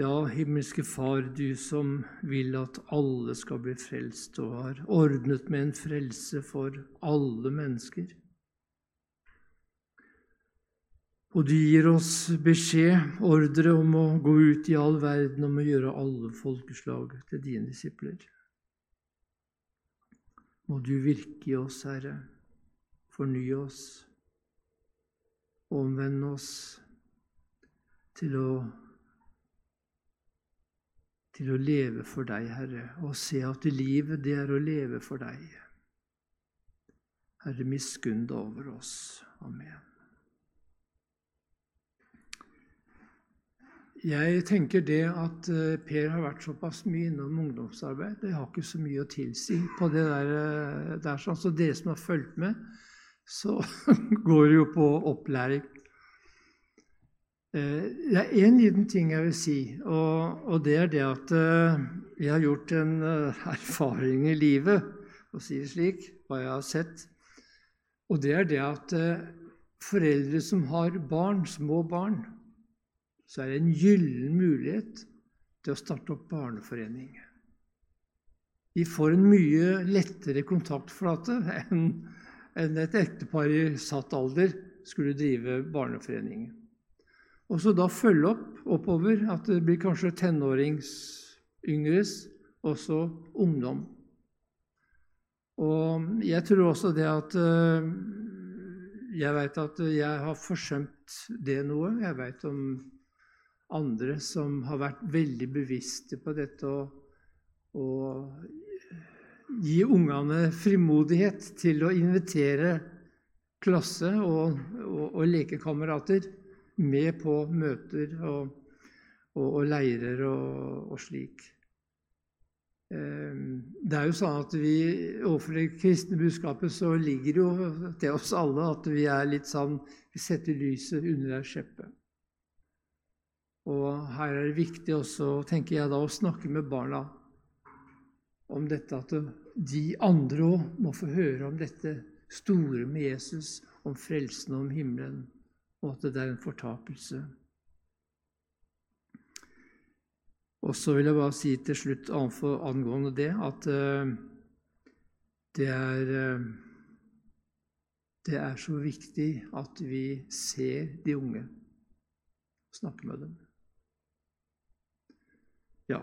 Ja, himmelske Far, du som vil at alle skal bli frelst, og har ordnet med en frelse for alle mennesker. Og du gir oss beskjed, ordre, om å gå ut i all verden om å gjøre alle folkeslag til dine disipler. Må du virke i oss, Herre, fornye oss, omvende oss til å til å leve for deg, Herre, og se at livet, det er å leve for deg. Herre, miskunn deg over oss. Amen. Jeg tenker det at eh, Per har vært såpass mye innom ungdomsarbeid. Det har ikke så mye å tilsi på det der. Eh, der sånn. Så dere som har fulgt med, så går det jo på opplæring. Eh, det er én liten ting jeg vil si, og, og, det er det at eh, jeg har gjort en eh, erfaring i livet, å si det slik, hva jeg har sett. Og det er det at foreldre som har barn, små barn, så er det en gyllen mulighet til å starte opp barneforening. De får en mye lettere kontaktflate enn et ektepar i satt alder skulle drive barneforeningen. Og så da følge opp oppover, at det blir kanskje tenåringsyngres, og så ungdom. Og jeg tror også det at eh, Jeg veit at jeg har forsømt det noe. Jeg veit om andre som har vært veldig bevisste på dette og, og gi ungene frimodighet til å invitere klasse og, og, og lekekamerater med på møter og, og, og leirer og, og, slik. Ehm, det er jo sånn at vi Overfor det kristne budskapet så ligger jo til oss alle at vi er litt sånn Vi setter lyset under ei skjeppe. Og her er det viktig også, tenker jeg da, å snakke med barna om dette at de andre òg må få høre om dette store med Jesus, om frelsen om himmelen og at det er en fortapelse. Og så vil jeg bare si til slutt angående det at uh, det er uh, det er så viktig at vi ser de unge og snakker med dem. Ja.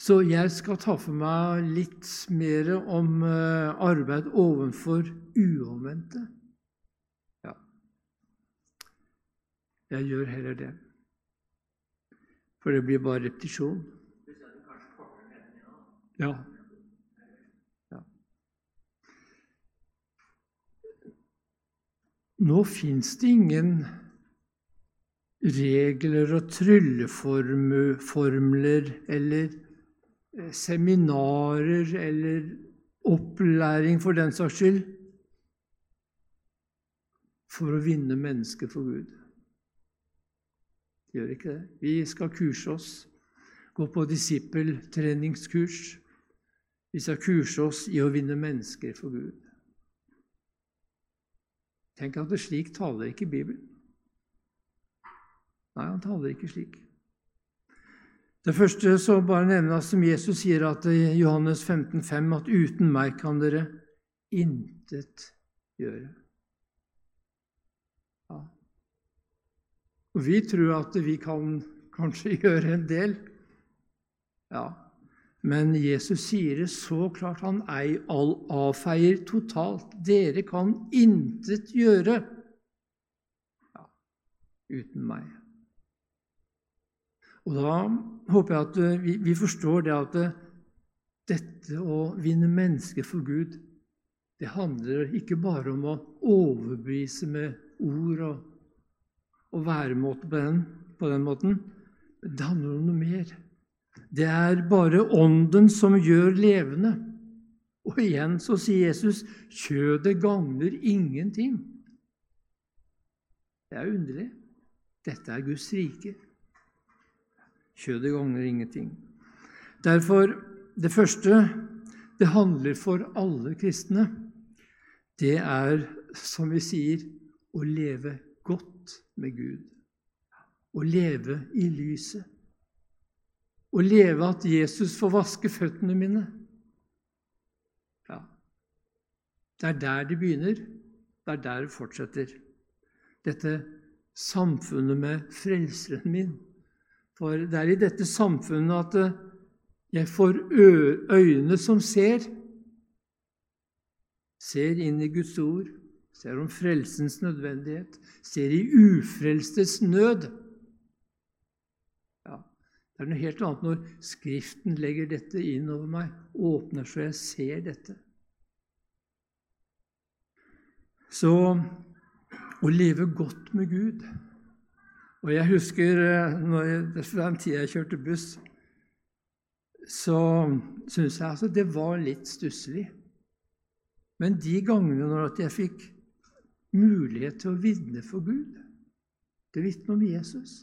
Så jeg skal ta for meg litt mer om uh, arbeid overfor uomvendte. Jeg gjør heller det. For det blir bare repetisjon. Ja. ja. Nå fins det ingen regler og trylleformler eller eh, seminarer eller opplæring for den saks skyld for å vinne mennesker for Gud. Gjør ikke det. Vi skal kurse oss, gå på disippeltreningskurs. Vi skal kurse oss i å vinne mennesker for Gud. Tenk at det slik taler ikke Bibelen. Nei, han taler ikke slik. Det første så bare nevnes som Jesus sier at i Johannes 15, 5, at uten meg kan dere intet gjøre. Og vi tror at vi kan kanskje gjøre en del. Ja, men Jesus sier det så klart. Han ei all avfeier totalt. Dere kan intet gjøre ja, uten meg. Og da håper jeg at vi, vi forstår det at dette å vinne mennesker for Gud, det handler ikke bare om å overbevise med ord og og væremåte på den, på den måten. Det handler om noe mer. Det er bare Ånden som gjør levende. Og igjen så sier Jesus kjødet gagner ingenting. Det er underlig. Dette er Guds rike. Kjødet gagner ingenting. Derfor, det første det handler for alle kristne, det er, som vi sier, å leve godt med Gud. å leve i lyset. Å leve at Jesus får vaske føttene mine. Ja, Det er der det begynner. Det er der det fortsetter. Dette samfunnet med frelseren min. For det er i dette samfunnet at eh, jeg får øyne som ser. Ser inn i Guds ord, ser om frelsens nødvendighet, ser i ufrelstes nød. Ja, Det er noe helt annet når Skriften legger dette inn over meg, åpner så jeg ser dette. Så å leve godt med Gud Og jeg husker eh, når jeg, den tida jeg kjørte buss, så syns jeg altså det var litt stusslig. Men de gangene når jeg fikk mulighet til å vitne for Gud, det vitne om Jesus,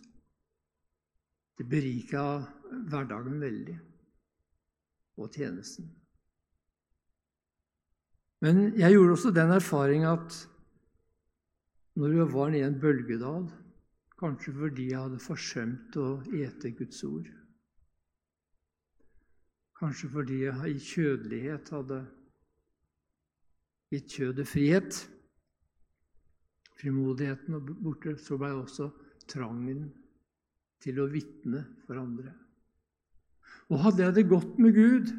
det berika hverdagen veldig, og tjenesten. Men jeg gjorde også den erfaring at når jeg var nede i en bølgedal, kanskje fordi jeg hadde forsømt å ete Guds ord. Kanskje fordi jeg i kjødelighet hadde gitt kjødet frihet. Frimodigheten og borte, så ble også trangen til å vitne for andre. Og hadde jeg det godt med Gud,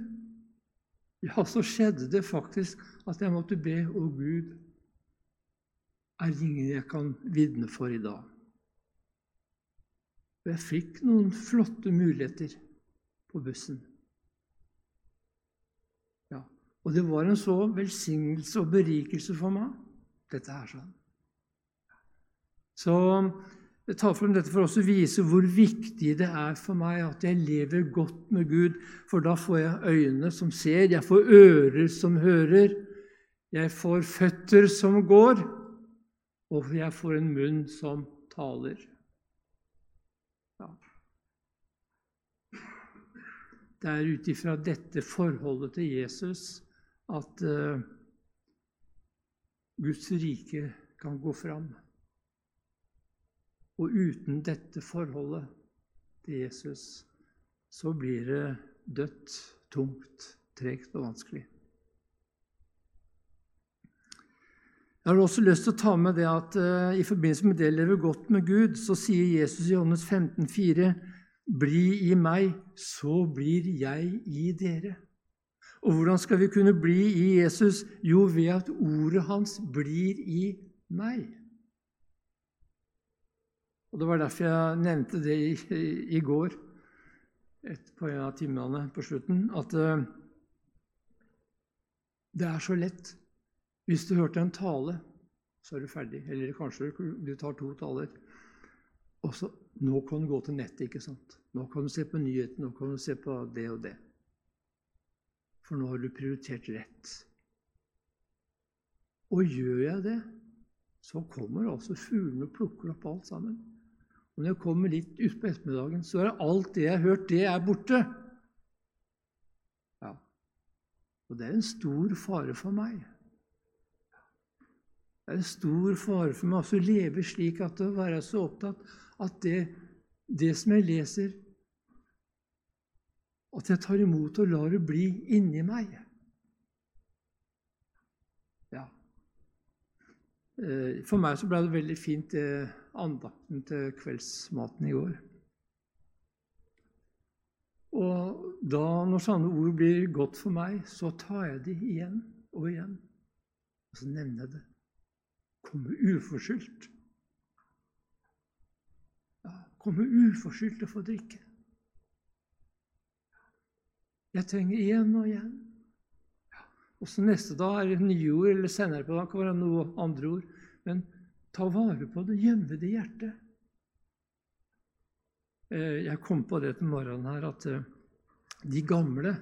ja, så skjedde det faktisk at jeg måtte be Å Gud, er det ingen jeg kan vitne for i dag. Og jeg fikk noen flotte muligheter på bussen. Ja, Og det var en så velsignelse og berikelse for meg, dette her. sånn. Så jeg tar frem dette for å vise hvor viktig det er for meg at jeg lever godt med Gud. For da får jeg øyne som ser, jeg får ører som hører, jeg får føtter som går og jeg får en munn som taler. Det er ut ifra dette forholdet til Jesus at uh, Guds rike kan gå fram. Og uten dette forholdet til Jesus så blir det dødt, tungt, tregt og vanskelig. Jeg har også lyst til å ta med det at uh, i forbindelse med det å leve godt med Gud, så sier Jesus i Johannes 15, 15,4.: Bli i meg, så blir jeg i dere. Og hvordan skal vi kunne bli i Jesus? Jo, ved at ordet hans blir i meg. Og Det var derfor jeg nevnte det i, i, i går et, på en av timene på slutten, at uh, det er så lett hvis du hørte en tale, så er du ferdig. Eller kanskje du tar to taler. Og så Nå kan du gå til nettet, ikke sant? Nå kan du se på nyhetene, nå kan du se på det og det. For nå har du prioritert rett. Og gjør jeg det, så kommer altså fuglene og plukker opp alt sammen. Og når jeg kommer litt utpå ettermiddagen, så er alt det jeg har hørt, det er borte. Ja. Og det er en stor fare for meg. Det er en stor fare for meg å leve slik at å være så opptatt at det, det som jeg leser At jeg tar imot og lar det bli inni meg. Ja. Eh, for meg så ble det veldig fint, det andakten til kveldsmaten i går. Og da, når sånne ord blir godt for meg, så tar jeg de igjen og igjen. Og så nevner jeg det komme uforskyldt. Ja, komme uforskyldt å få drikke. Jeg trenger igjen og igjen. Ja, og så neste dag er det nye ord, eller senere på dagen kan være noe andre ord. Men ta vare på det, gjemme det i hjertet. Eh, jeg kom på det til morgenen her at eh, de gamle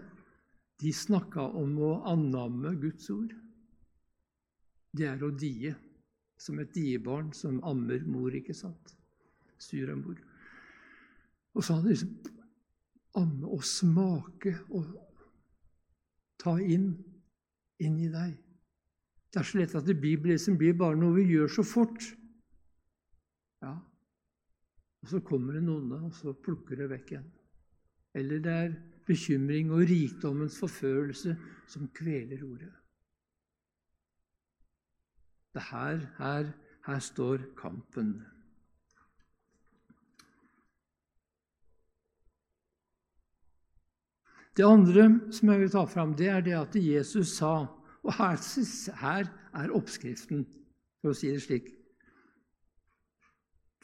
de snakka om å annamme Guds ord. Det er å die som et diebarn som ammer mor, ikke sant? Sur en mor. Og så hadde liksom amme og smake og ta inn i deg. Det er så lett at liksom blir bare noe vi gjør så fort. Ja. og så kommer det noen, og så plukker det vekk igjen. Eller det er bekymring og rikdommens forførelse som kveler ordet. Det her, her, her står kampen. Det andre som jeg vil ta fram, det er det at Jesus sa Og her, her er oppskriften, for å si det slik.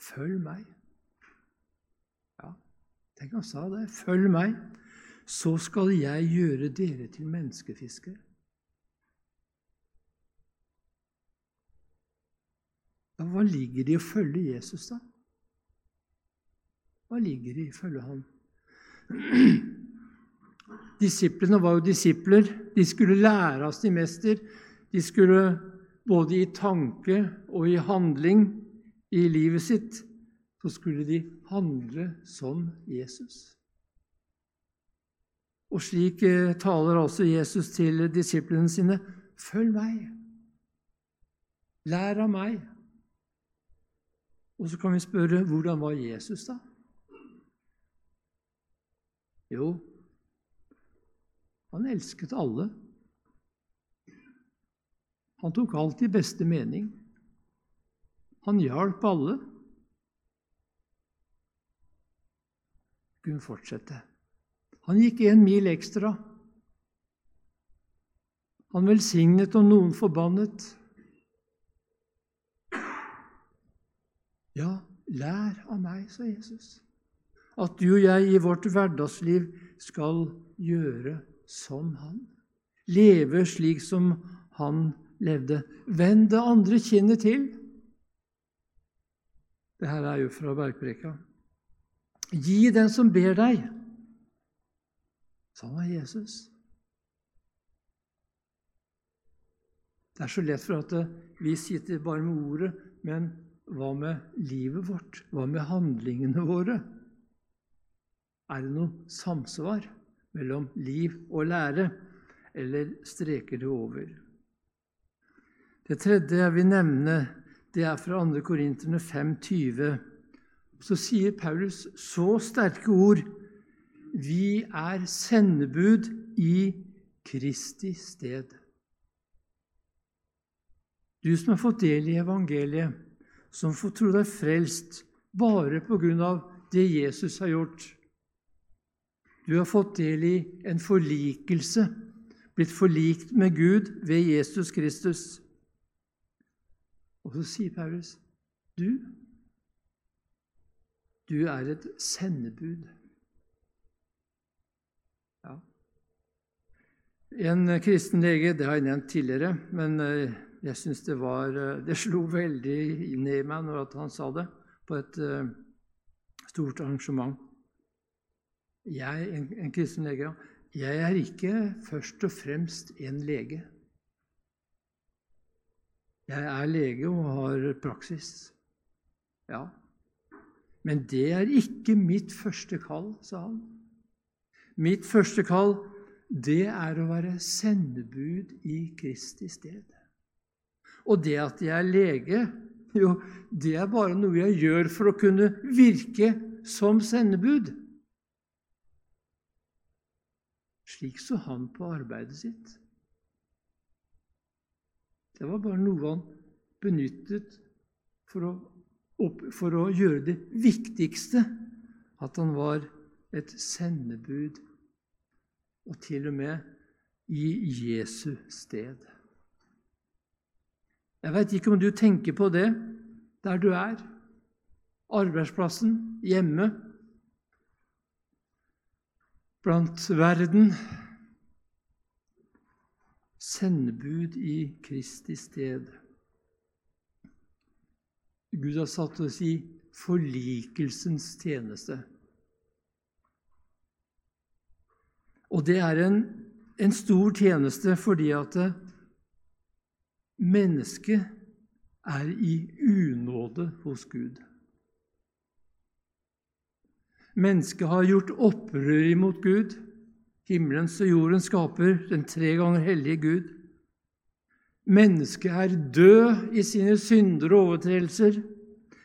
Følg meg. Ja, tenk han sa det. Følg meg, så skal jeg gjøre dere til menneskefiskere. hva ligger det i å følge Jesus, da? Hva ligger det i å følge ham? Disiplene var jo disipler. De skulle lære av sin mester. De skulle både i tanke og i handling i livet sitt så skulle de handle som Jesus. Og slik eh, taler altså Jesus til disiplene sine. Følg meg. Lær av meg. Og så kan vi spørre hvordan var Jesus, da? Jo, han elsket alle. Han tok alt i beste mening. Han hjalp alle. Kunne fortsette. Han gikk en mil ekstra. Han velsignet og noen forbannet. Ja, lær av meg, sa Jesus, at du og jeg i vårt hverdagsliv skal gjøre som han. Leve slik som han levde. Vend det andre kinnet til. Det her er jo fra Bergpreka. Gi den som ber deg. Sånn var Jesus. Det er så lett for at vi sitter bare med ordet, men hva med livet vårt? Hva med handlingene våre? Er det noe samsvar mellom liv og lære, eller streker det over? Det tredje jeg vil nevne, det er fra 2. Korinterne 5,20. Så sier Paulus så sterke ord vi er sendebud i Kristi sted. Du som har fått del i evangeliet, som får tro deg frelst bare på grunn av det Jesus har gjort. Du har fått del i en forlikelse, blitt forlikt med Gud ved Jesus Kristus. Og så sier Paulus, du, du er et sendebud. Ja. En kristen lege, det har jeg nevnt tidligere, men eh, jeg syns det var eh, Det slo veldig inn i meg når han sa det på et uh, stort arrangement. Jeg, en, en kristen lege, jeg er ikke først og fremst en lege. Jeg er lege og har praksis. Ja. Men det er ikke mitt første kall, sa han. Mitt første kall, det er å være sendebud i Kristi sted. Og det at jeg er lege, jo, det er bare noe jeg gjør for å kunne virke som sendebud. Slik så han på arbeidet sitt. Det var bare noe han benyttet for å, for å gjøre det viktigste, at han var et sendebud, og til og med i Jesu sted. Jeg vet ikke om du tenker på det der du er. Arbeidsplassen, hjemme, blant verden. Sendebud i Kristi sted. Gud har satt oss i forlikelsens tjeneste. Og det er en, en stor tjeneste fordi at Mennesket er i unåde hos Gud. Mennesket har gjort opprør imot Gud. Himmelens og jordens skaper den tre ganger hellige Gud. Mennesket er død i sine synder og overtredelser.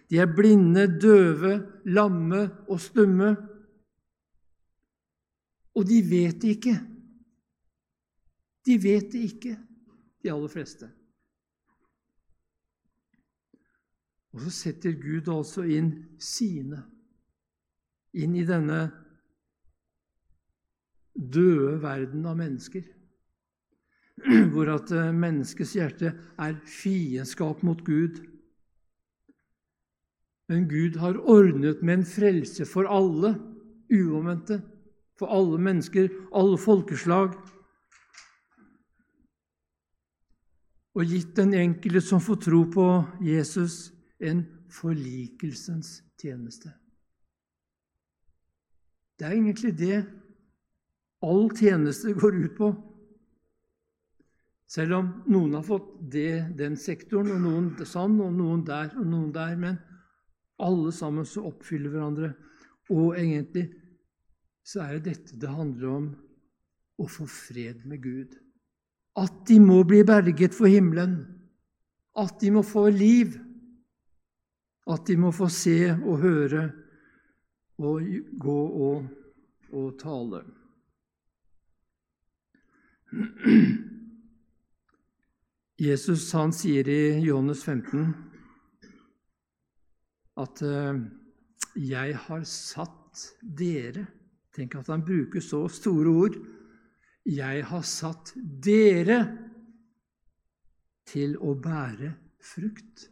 De er blinde, døve, lamme og stumme. Og de vet det ikke. De vet det ikke, de aller fleste. Og så setter Gud altså inn sine inn i denne døde verden av mennesker, hvor at eh, menneskets hjerte er fiendskap mot Gud. Men Gud har ordnet med en frelse for alle, uomvendte, for alle mennesker, alle folkeslag. Og gitt den enkelte som får tro på Jesus, en forlikelsens tjeneste. Det er egentlig det all tjeneste går ut på. Selv om noen har fått det, den sektoren, og noen sånn, og noen der og noen der. Men alle sammen så oppfyller hverandre. Og egentlig så er det dette det handler om å få fred med Gud. At de må bli berget for himmelen. At de må få liv. At de må få se og høre og gå og, og tale. Jesus han sier i Johannes 15 at eh, 'jeg har satt dere' Tenk at han bruker så store ord. 'Jeg har satt dere til å bære frukt'.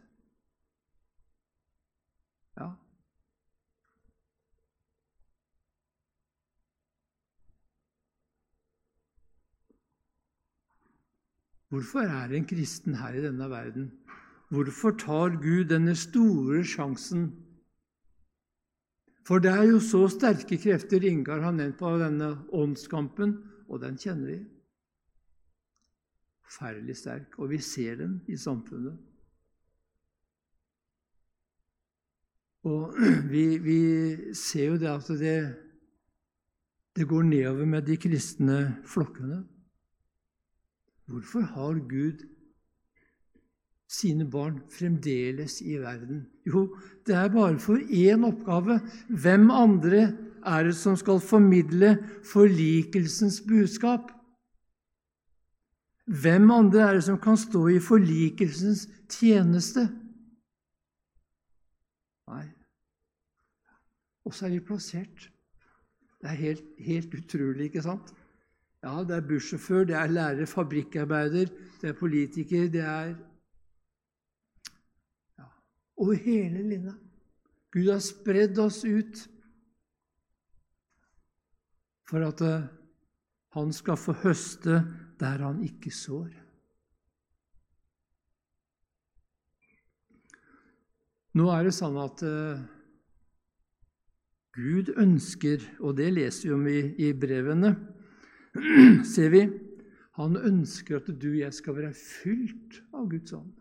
Ja, Hvorfor er en kristen her i denne verden? Hvorfor tar Gud denne store sjansen? For det er jo så sterke krefter Ingar har nevnt på denne åndskampen, og den kjenner vi. Forferdelig sterk, og vi ser den i samfunnet. Og vi, vi ser jo det at det, det går nedover med de kristne flokkene. Hvorfor har Gud sine barn fremdeles i verden? Jo, det er bare for én oppgave. Hvem andre er det som skal formidle forlikelsens budskap? Hvem andre er det som kan stå i forlikelsens tjeneste? Nei. Og så er de plassert. Det er helt, helt utrolig, ikke sant? Ja, det er bussjåfør, det er lærer, fabrikkarbeider, det er politiker, det er ja, Over hele linja. Gud har spredd oss ut for at uh, han skal få høste der han ikke sår. Nå er det sånn at uh, Gud ønsker, og det leser vi om i, i brevene ser vi han ønsker at du og jeg skal være fylt av Guds ånd.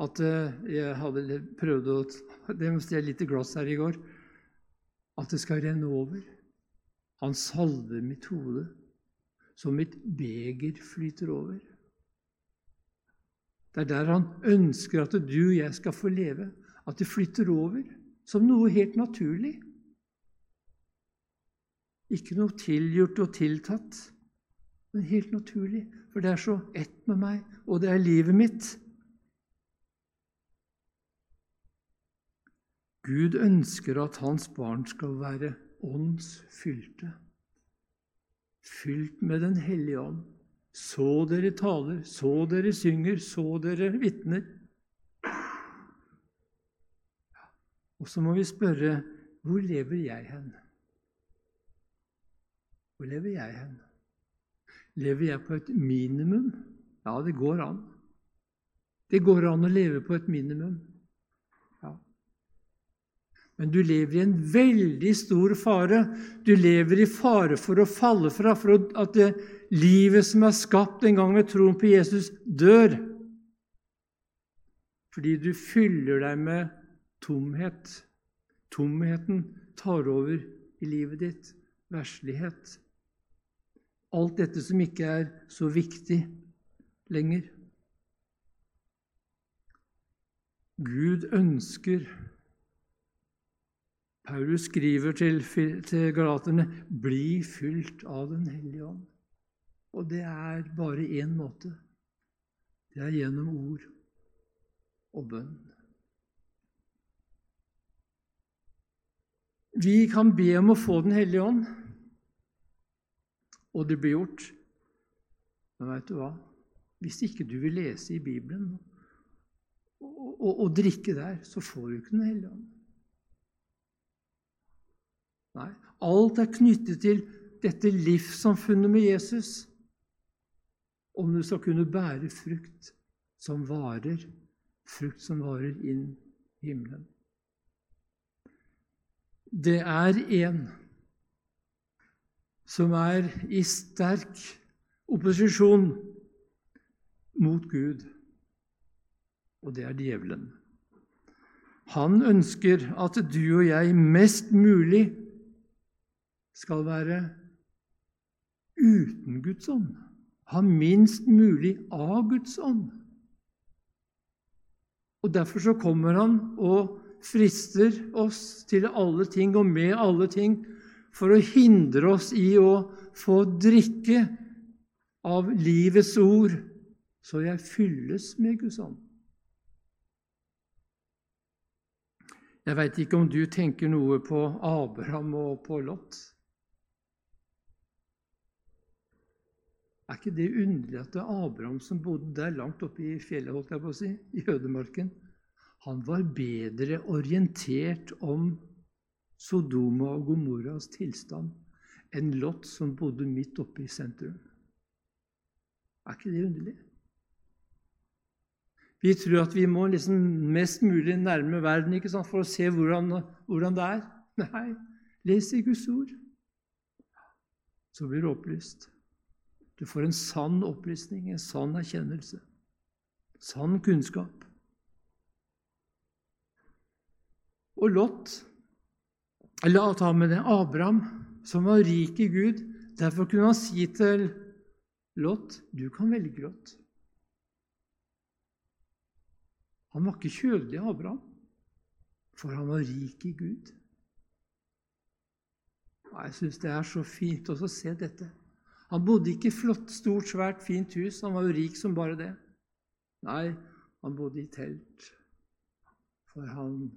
At eh, jeg hadde prøvd å demonstrere litt glass her i går. At det skal renne over. Han salver mitt hode, så mitt beger flyter over. Det er der han ønsker at du og jeg skal få leve. At det flytter over som noe helt naturlig. Ikke noe tilgjort og tiltatt, men helt naturlig. For det er så ett med meg, og det er livet mitt. Gud ønsker at hans barn skal være åndsfylte. Fylt med Den hellige ånd. Så dere taler, så dere synger, så dere vitner. Og så må vi spørre hvor lever jeg hen? Hvor lever jeg hen? Lever jeg på et minimum? Ja, det går an. Det går an å leve på et minimum. Ja. Men du lever i en veldig stor fare. Du lever i fare for å falle fra, for at det livet som er skapt en gang ved troen på Jesus, dør. Fordi du fyller deg med tomhet. Tomheten tar over i livet ditt. Verslighet. Alt dette som ikke er så viktig lenger. Gud ønsker Paulus skriver til, til galaterne 'bli fylt av Den hellige ånd'. Og det er bare én måte. Det er gjennom ord og bønn. Vi kan be om å få Den hellige ånd, og det blir gjort. Men veit du hva? Hvis ikke du vil lese i Bibelen og, og, og drikke der, så får du ikke Den hellige ånd. Nei, alt er knyttet til dette livssamfunnet med Jesus om du skal kunne bære frukt som varer, frukt som varer inn i himmelen. Det er en som er i sterk opposisjon mot Gud, og det er djevelen. Han ønsker at du og jeg mest mulig skal være uten Guds ånd ha minst mulig av Guds ånd. Og Derfor så kommer han og frister oss til alle ting og med alle ting for å hindre oss i å få drikke av livets ord, så jeg fylles med Guds ånd. Jeg veit ikke om du tenker noe på Abraham og på Lot. Er ikke det underlig at det er Abraham som bodde der langt oppe i fjellet, holdt jeg på å si, i ødemarken, han var bedre orientert om Sodoma og Gomorras tilstand enn Lot, som bodde midt oppe i sentrum. Er ikke det underlig? Vi tror at vi må liksom mest mulig nærme verden sant, for å se hvordan, hvordan det er. Nei, les i Guds ord, så blir det opplyst. Du får en sann opplysning, en sann erkjennelse, sann kunnskap. Og Lot, la ta med det Abraham, som var rik i Gud. Derfor kunne han si til Lot, 'Du kan velge, Lot'. Han var ikke kjødelig, Abraham, for han var rik i Gud. Jeg syns det er så fint å se dette. Han bodde ikke i flott, stort, svært, fint hus. Han var jo rik som bare det. Nei, han bodde i telt, for han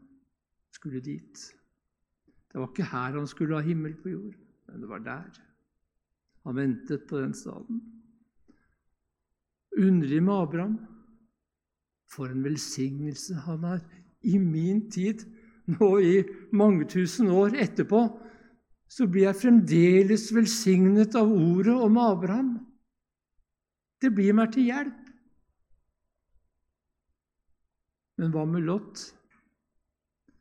skulle dit. Det var ikke her han skulle ha himmel på jord, men det var der. Han ventet på den staden. Underlig med Abraham. For en velsignelse han har i min tid, nå i mange tusen år etterpå, så blir jeg fremdeles velsignet av ordet om Abraham. Det blir meg til hjelp. Men hva med Lot,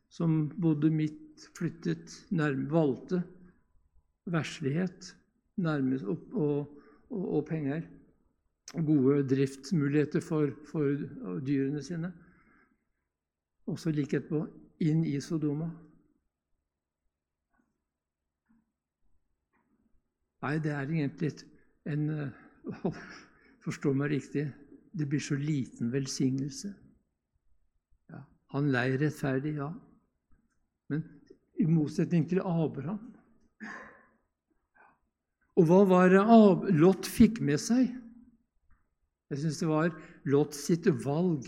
som bodde midt, flyttet, nærme, valgte verslighet nærmest, og, og, og, og, penger? Gode driftsmuligheter for, for dyrene sine. Også like etterpå inn i Sodoma. Nei, det er egentlig en oh, Forstå meg riktig det blir så liten velsignelse. Ja, han lei rettferdig, ja. Men i motsetning til Abraham Og hva var det Lot fikk med seg? Jeg syns det var Lot sitt valg.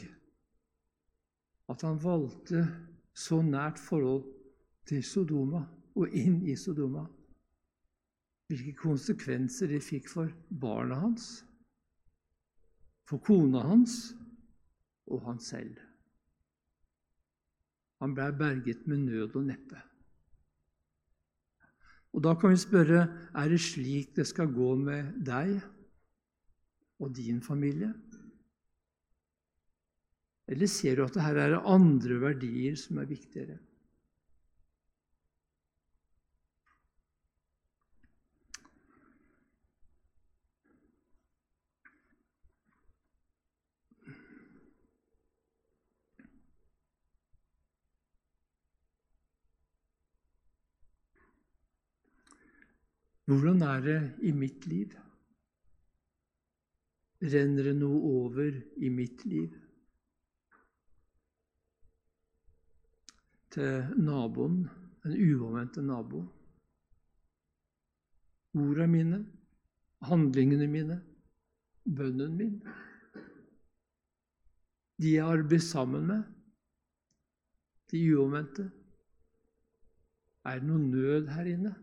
At han valgte så nært forhold til Sodoma og inn i Sodoma hvilke konsekvenser det fikk for barna hans, for kona hans og han selv. Han ble berget med nød og neppe. Og Da kan vi spørre er det slik det skal gå med deg og din familie? Eller ser du at det her er andre verdier som er viktigere? Hvordan er det i mitt liv? Renner det noe over i mitt liv? til naboen, den uomvendte nabo. Ordene mine, handlingene mine, bønnen min. De jeg arbeider sammen med, de uomvendte. Er det noe nød her inne?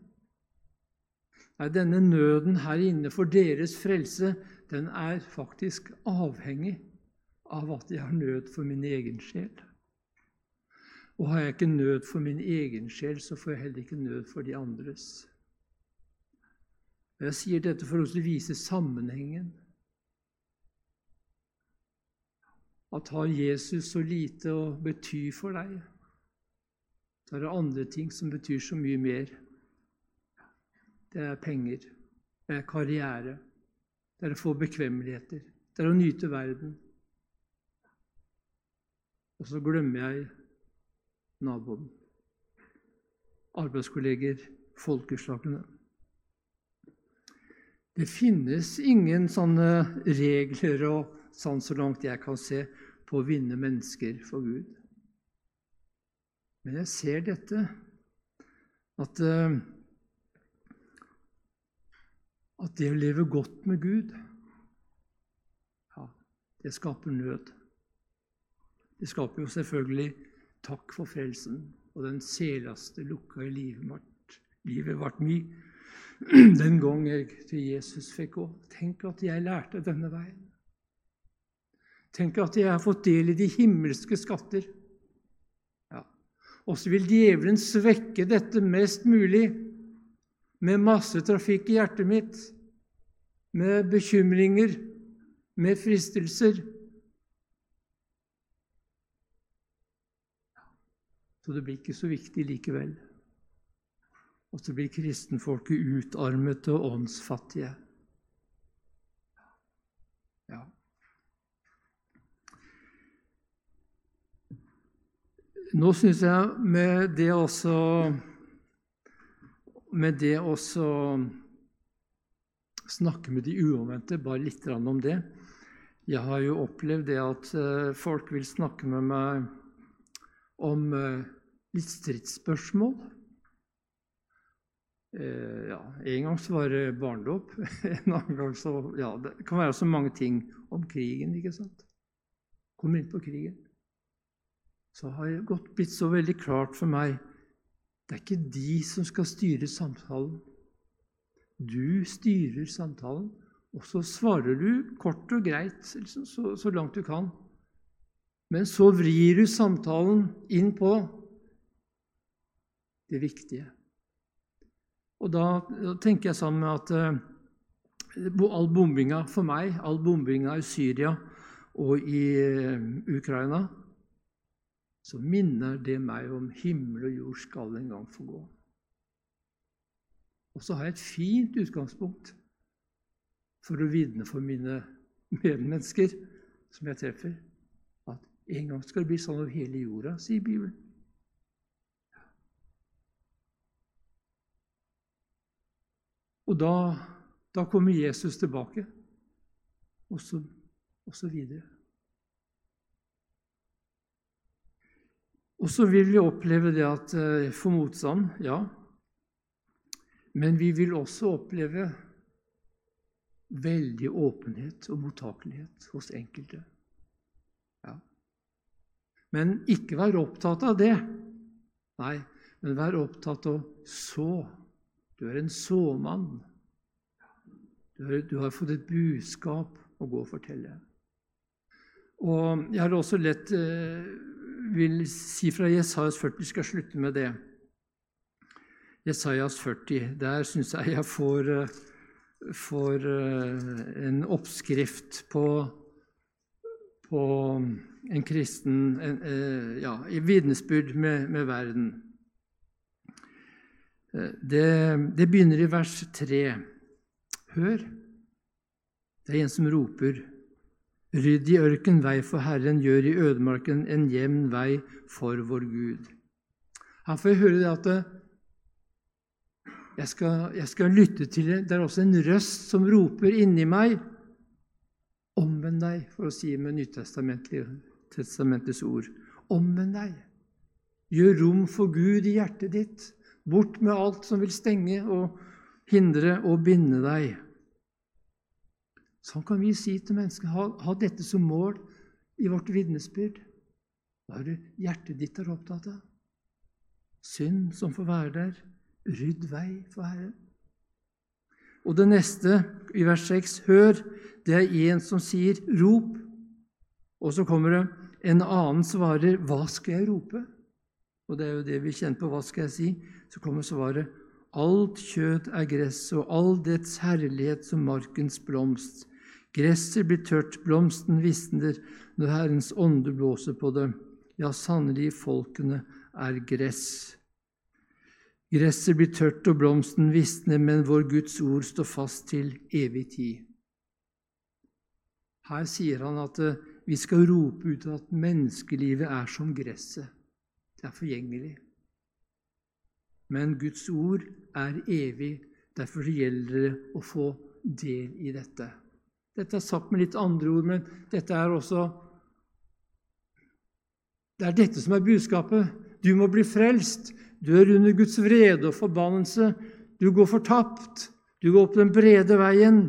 Nei, denne nøden her inne for deres frelse, den er faktisk avhengig av at jeg har nød for min egen sjel. Og har jeg ikke nød for min egen sjel, så får jeg heller ikke nød for de andres. Jeg sier dette for å vise sammenhengen. At har Jesus så lite å bety for deg, så er det andre ting som betyr så mye mer. Det er penger, det er karriere, det er å få bekvemmeligheter, det er å nyte verden. Og så glemmer jeg naboen, arbeidskolleger, folkeslagene. Det finnes ingen sånne regler og sånn så langt jeg kan se, på å vinne mennesker for Gud. Men jeg ser dette, at, eh, at det å leve godt med Gud, ja, det skaper nød. Det skaper jo selvfølgelig takk for frelsen, og den selaste lukka i livet vårt. Livet vart mi den gang jeg til Jesus fikk gå. Tenk at jeg lærte denne veien. Tenk at jeg har fått del i de himmelske skatter. Ja. Og så vil djevelen svekke dette mest mulig med masse trafikk i hjertet mitt, med bekymringer, med fristelser. Så det blir ikke så viktig likevel. Og så blir kristenfolket utarmet og åndsfattige. Ja. Nå syns jeg med det også Med det å snakke med de uomvendte, bare litt om det. Jeg har jo opplevd det at eh, folk vil snakke med meg om eh, litt stridsspørsmål. Eh, ja, En gang så var det barnedåp. En annen gang så Ja, det kan være så mange ting om krigen, ikke sant? Kommer inn på krigen. Så har det gått blitt så veldig klart for meg det er ikke de som skal styre samtalen. Du styrer samtalen, og så svarer du kort og greit liksom, så, så langt du kan. Men så vrir du samtalen inn på det viktige. Og da, da tenker jeg sammen med at uh, all bombinga for meg, all bombinga i Syria og i uh, Ukraina, så minner det meg om himmel og jord skal en gang få gå. Og så har jeg et fint utgangspunkt for å vitne for mine medmennesker som jeg treffer, at en gang skal det bli sånn over hele jorda, sier Bibelen. Og da, da kommer Jesus tilbake, og så, og så videre. Og så vil vi oppleve det at for få motstand, ja. Men vi vil også oppleve veldig åpenhet og mottakelighet hos enkelte. Ja. Men ikke vær opptatt av det. Nei, men vær opptatt av så du er en såmann. Du, du har fått et budskap å gå og fortelle. Og jeg har også lett eh, vil si fra Jesajas 40 Vi skal slutte med det. Jesajas 40. Der syns jeg jeg får, eh, får, eh, en oppskrift på, på en kristen en, ja, i vitnesbyrd med, med verden. Det, det begynner i vers 3. Hør, det er en som roper. Rydd i ørken vei for Herren, gjør i ødemarken en jevn vei for vår Gud. Her får jeg høre det at jeg skal, jeg skal lytte til det. Det er også en røst som roper inni meg. Omvend deg, for å si med Nytestamentets ord. Omvend deg. Gjør rom for Gud i hjertet ditt. Bort med alt som vil stenge og hindre og binde deg. Sånn kan vi si til mennesker. Ha, ha dette som mål i vårt vitnesbyrd. Hva er det hjertet ditt er opptatt av? Synd som får være der. Rydd vei for Herren. Og det neste, i vers 6, hør, det er en som sier 'rop'. Og så kommer det en annen svarer 'hva skal jeg rope'? Og det er jo det vi kjenner på 'hva skal jeg si'? Så kommer svaret 'alt kjøtt er gress, og all dets herlighet som markens blomst'. Gresset blir tørt, blomsten visner når Herrens ånde blåser på dem. Ja, sannelig, folkene er gress. Gresset blir tørt og blomsten visner, men vår Guds ord står fast til evig tid. Her sier han at eh, vi skal rope ut at menneskelivet er som gresset. Det er forgjengelig. Men Guds ord er evig. Derfor gjelder det å få del i dette. Dette er sagt med litt andre ord, men dette er også Det er dette som er budskapet. Du må bli frelst. Du er under Guds vrede og forbannelse. Du går fortapt. Du går opp den brede veien.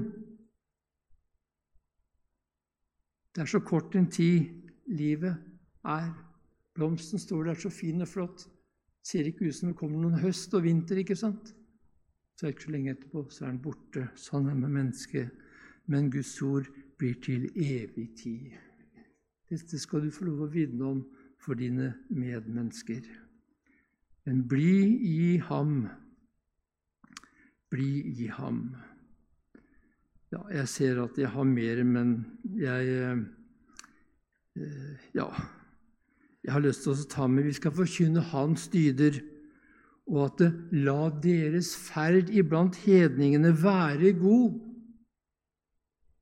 Det er så kort en tid livet er. Blomsten står der så fin og flott. Ser ikke ut som det kommer noen høst og vinter, ikke sant? Så er det ikke så lenge etterpå, så er den borte. Sånn er det med mennesket. Men Guds ord blir til evig tid. Dette skal du få lov å vitne om for dine medmennesker. Men bli i ham. Bli i ham. Ja, jeg ser at jeg har mer, men jeg eh, Ja. Jeg har lyst til å ta med Vi skal forkynne Hans dyder, og at det, la deres ferd iblant hedningene være god,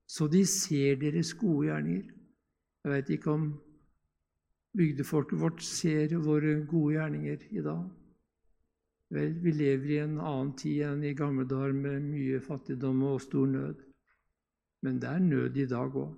så de ser deres gode gjerninger. Jeg vet ikke om bygdefolket vårt ser våre gode gjerninger i dag. Vel, vi lever i en annen tid enn i gamle dager med mye fattigdom og stor nød. Men det er nød i dag òg.